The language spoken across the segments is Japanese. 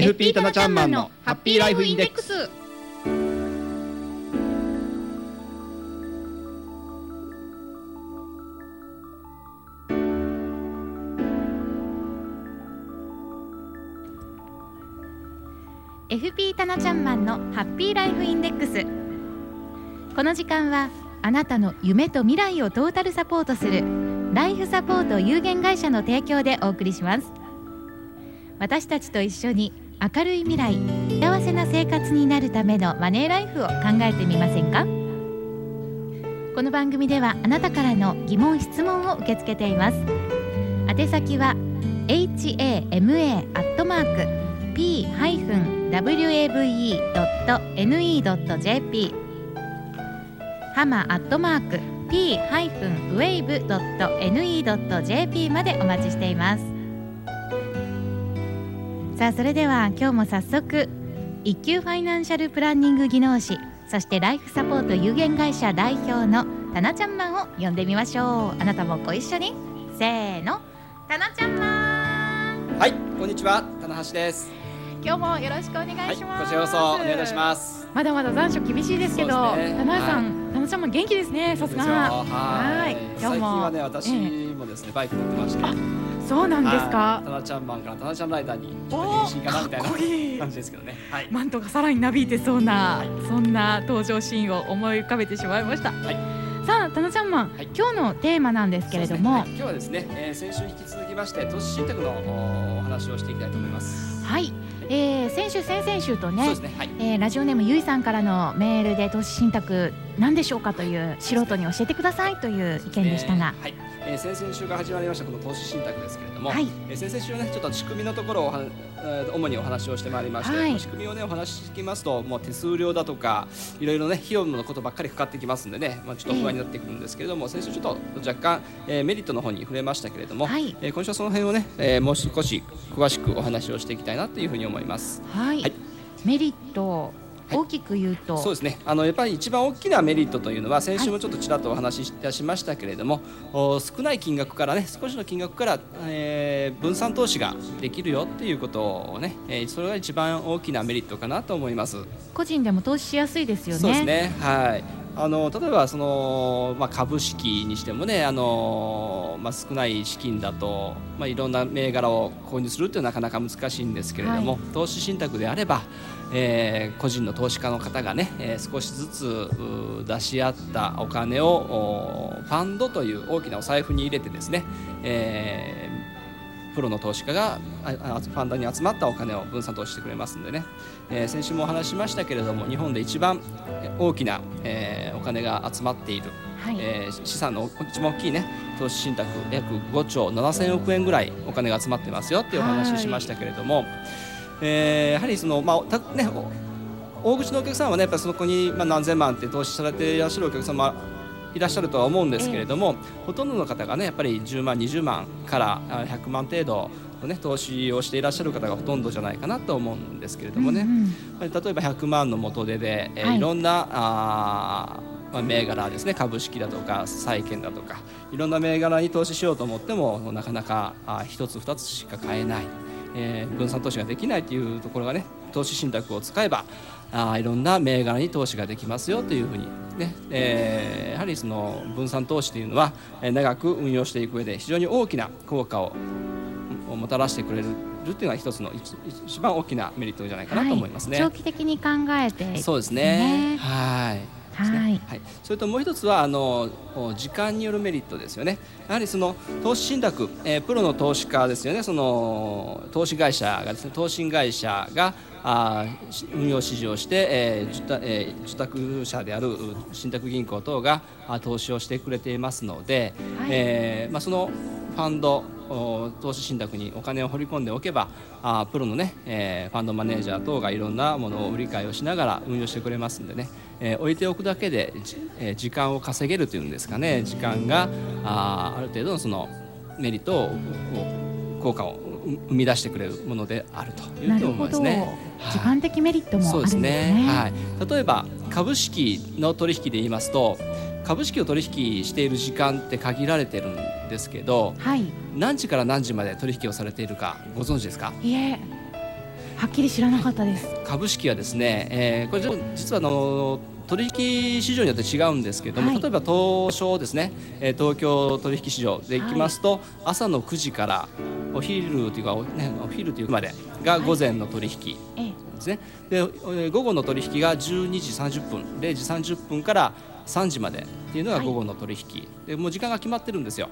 FP タナちゃんマンのハッピーライフインデックス。タナちゃんマンのハッピーライフインデックス。この時間はあなたの夢と未来をトータルサポートするライフサポート有限会社の提供でお送りします。私たちと一緒に明るい未来幸せな生活になるためのマネーライフを考えてみませんか？この番組ではあなたからの疑問質問を受け付けています。宛先は hama.p-wave.ne.jp ハマアットマーク p-wave.ne.jp までお待ちしています。さあそれでは今日も早速一級ファイナンシャルプランニング技能士そしてライフサポート有限会社代表のタナちゃんマンを呼んでみましょうあなたもご一緒に。せーのタナちゃんマンはいこんにちは棚橋です。今日もよろしくお願いします、はい、こちらこそお願いいたします。まだまだ残暑厳しいですけどね。タナさん、はタナちゃんマン元気ですねさすが。はい。今日も。最近はね私もですね、バイク乗ってまして。あそうなんですはい。かタナちゃんマンからタナちゃんライダーに変身かなみたいな感じですけどね。はい。マントがさらになびいてそうな、はいそんな登場シーンを思い浮かべてしまいました、はい。さあタナちゃんマン、はい。今日のテーマなんですけれども、ね。はい。今日はですね、えー、先週に引き続きまして都市信託のおお話をしていきたいと思います。はい、えー、先週先々週とねね。はい。えーラジオネームゆいさんからのメールで投資信託何でしょうかという素人に教えてくださいという意見でしたが、はい、えー、先々週から始まりましたこの投資信託ですけれども、はい。えー先々週はねちょっと仕組みのところをは、えー主にお話をしてまいりまして、はい。まあ仕組みをねお話しきますともう手数料だとかいろいろね費用のことばっかりかかってきますんでね、まあちょっと不安になってくるんですけれども、先週ちょっと若干、えーメリットの方に触れましたけれども、はい。えー今週はその辺をね、えーもう少し詳しくお話をしていきたいなというふうに思います。はい、はい。メリットはい大きく言うと、そうですね。あのやっぱり一番大きなメリットというのは先週もちょっとちらっとお話しいたしましたけれども、お少ない金額からね少しの金額から、えー分散投資ができるよっていうことをね、えーそれが一番大きなメリットかなと思います。個人でも投資しやすいですよね。そうですね。はいあの例えばその、まあ、株式にしてもねあの、まあ、少ない資金だと、まあ、いろんな銘柄を購入するっていうのはなかなか難しいんですけれども、はい。投資信託であれば、えー個人の投資家の方がね、えー少しずつ出し合ったお金をおファンドという大きなお財布に入れてですね、えープロの投資家がファンドに集まったお金を分散投資してくれますんでね、えー先週もお話ししましたけれども日本で一番え大きな、えーお金が集まっている、はい、えー資産の一番大きいね投資信託約5兆7000億円ぐらいお金が集まってますよっていうお話ししましたけれども、えーやはりその、まあたね、お大口のお客さんはねやっぱりそこに、まあ、何千万って投資されていらっしゃるお客様いらっしゃるとは思うんですけれども、ほとんどの方がねやっぱり10万20万からあ100万程度のね投資をしていらっしゃる方がほとんどじゃないかなと思うんですけれどもね、うんうん。例えば100万の元手で、えーはい。い、ろんなあー、まあ、銘柄ですね株式だとか債券だとかいろんな銘柄に投資しようと思ってもなかなかあ1つ2つしか買えない、えー分散投資ができないというところがね投資信託を使えばあーいろんな銘柄に投資ができますよというふうにね、えーやはりその分散投資というのは、えー長く運用していく上で非常に大きな効果ををもたらしてくれるっていうのが一つの一一番大きなメリットじゃないかなと思いますね。長期的に考えてそうですね。はい。ですねはいはい。それともう一つはあのお時間によるメリットですよね。やはりその投資信託、えープロの投資家ですよね。その投資会社がですね、投信会社があ運用指示をして、えー受託えー受託者であるう信託銀行等があ投資をしてくれていますので、はいえーまあそのファンドお投資信託にお金を掘り込んでおけばあープロのね、えーファンドマネージャー等がいろんなものを売り買いをしながら運用してくれますんでね、えー置いておくだけで、じえー時間を稼げるというんですかね時間があーある程度のそのメリットを効果を生生み出してくれるものであるというと思いますね。時間的メリットもあそうですね。はい。例えば株式の取引で言いますと、株式を取引している時間って限られてるんですけど、はい。何時から何時まで取引をされているかご存知ですか？いえはっきり知らなかったです。株式はですね、えー、これ実はあの取引市場によって違うんですけれども、はい、例えば東証ですね、え東京取引市場でいきますと、はい、朝の9時からお昼というか、ね、お昼というまでが午前の取引ですね、はい、で午後の取引が12時30分0時30分から3時までっていうのが午後の取引、はい、でもう時間が決まってるんですよ。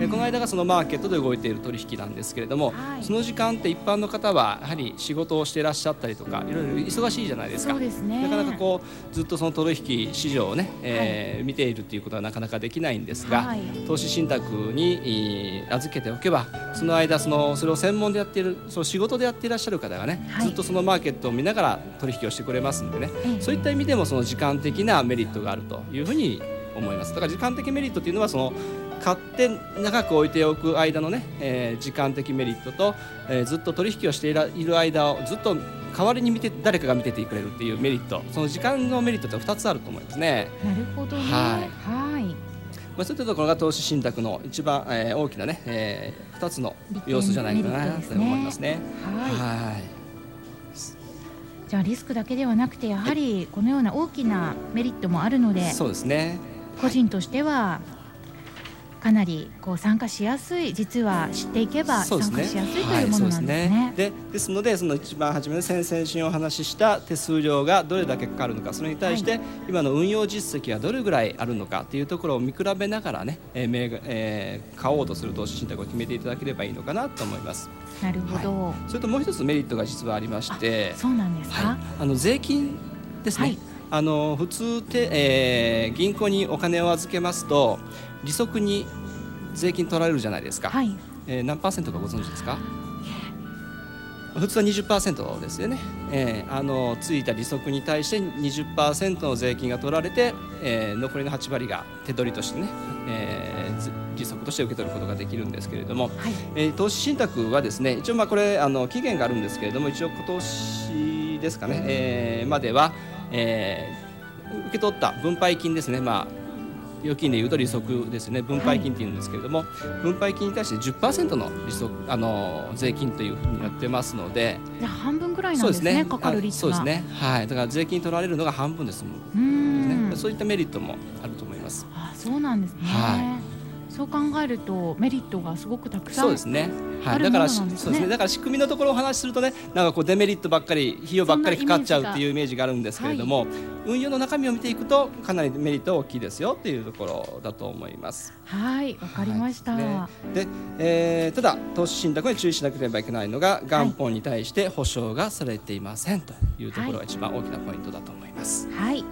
でこの間がそのマーケットで動いている取引なんですけれども、はい、その時間って一般の方はやはり仕事をしていらっしゃったりとかいろいろ忙しいじゃないですか。ね、なかなかこうずっとその取引市場をね、えー、はい、見ているということはなかなかできないんですが、投資信託に預けておけばその間そのそれを専門でやっているその仕事でやっていらっしゃる方がね、ずっとそのマーケットを見ながら取引をしてくれますんでね、そういった意味でもその時間的なメリットがあるというふうに思います。だから時間的メリットというのはその買って長く置いておく間のね、えー、時間的メリットと、えー、ずっと取引をしている間をずっと代わりに見て誰かが見ててくれるっていうメリット。その時間のメリットって2つあると思いますね。なるほどね、はい。はい。まあ、そういったところが投資信託の一番、えー、大きなね、えー、2つの要素じゃないかなと思いますね。はい。はい。じゃあリスクだけではなくてやはりこのような大きなメリットもあるので、そうですね。個人としてはかなりこう参加しやすい実は知っていけば参加しやすいというものなんですね。で、ですのでその一番初めの先々週にお話しした手数料がどれだけかかるのかそれに対して今の運用実績がどれぐらいあるのかというところを見比べながらね、えーえー、買おうとする投資信託を決めていただければいいのかなと思います。なるほど、はい、それともう一つメリットが実はありましてそうなんですか、はい、あの税金ですね、はい。あの普通て、えー、銀行にお金を預けますと利息に税金取られるじゃないですか、はい、えー、何パーセントかご存知ですか？普通は20%ですよね、えー、あのついた利息に対して20%の税金が取られて、えー、残りの8割が手取りとしてね、えー、利息として受け取ることができるんですけれども、はい、えー、投資信託はですね一応まあこれあの期限があるんですけれども一応今年ですかね、えー、まではえー、受け取った分配金ですね、まあ、預金でいうと利息ですね。分配金っていうんですけれども、はい、分配金に対して10%の利息あの税金というふうになってますので半分ぐらいなんですねね。かかる率そうですね。はい。だから税金取られるのが半分です。もん、ね、そういったメリットもあると思います。あそうなんですね、はいそう考えるとメリットがすごくたくさんそうですね。はい、だからそうですね。だから仕組みのところをお話しするとね、なんかこうデメリットばっかり費用ばっかりかかっちゃうっていうイメージがあるんですけれども、はい、運用の中身を見ていくとかなりメリット大きいですよっていうところだと思います。はい、わかりました。はいね、で、えー、ただ投資信託に注意しなければいけないのが元本に対して保証がされていませんというところが一番大きなポイントだと思います。はい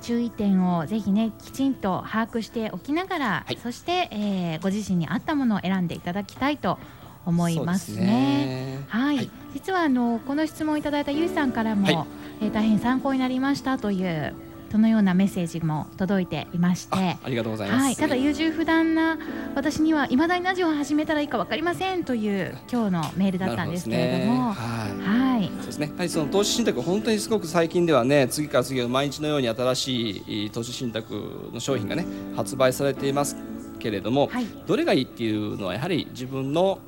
注意点をぜひねきちんと把握しておきながら、はい、そして、えー、ご自身に合ったものを選んでいただきたいと思いますね。すね。はい、はい、実はあのこの質問をいただいたゆいさんからも、はい、えー、大変参考になりましたというそのようなメッセージも届いていまして。ありがとうございます、はい、ただ優柔不断な私にはいまだにラジオを始めたらいいか分かりませんという今日のメールだったんですけれども、ね、はい、そうですね、はい、その投資信託本当にすごく最近ではね次から次へ毎日のように新しい投資信託の商品がね発売されていますけれども、はい、どれがいいっていうのはやはり自分の、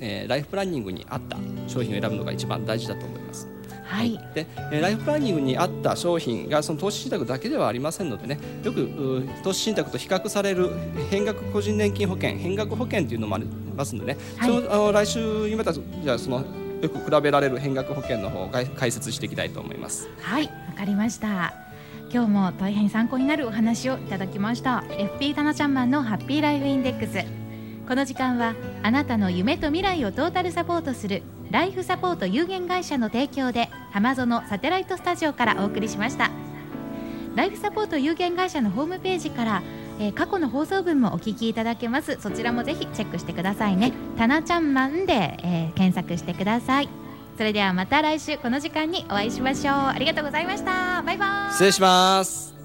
えー、ライフプランニングに合った商品を選ぶのが一番大事だと思います。はい、でライフプランニングに合った商品がその投資信託だけではありませんのでねよく投資信託と比較される変額個人年金保険変額保険というのもありますのでね、はい、そのあの来週にまたじゃあそのよく比べられる変額保険の方を解説していきたいと思います。はい。わかりました。今日も大変参考になるお話をいただきました。FP タナちゃんマンのハッピーライフインデックス。この時間はあなたの夢と未来をトータルサポートするライフサポート有限会社の提供で浜園サテライトスタジオからお送りしました。ライフサポート有限会社のホームページから、えー、過去の放送分もお聞きいただけます。そちらもぜひチェックしてくださいね。たなちゃんマンで、えー、検索してください。それではまた来週この時間にお会いしましょう。ありがとうございました。バイバイ。失礼します。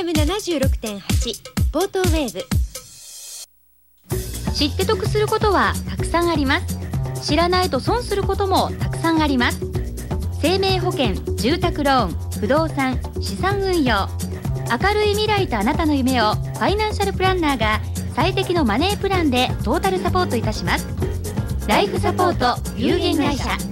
FM76.8 ポートウェーブ。知って得することはたくさんあります。知らないと損することもたくさんあります。生命保険住宅ローン不動産資産運用。明るい未来とあなたの夢をファイナンシャルプランナーが最適のマネープランでトータルサポートいたします。ライフサポート有限会社。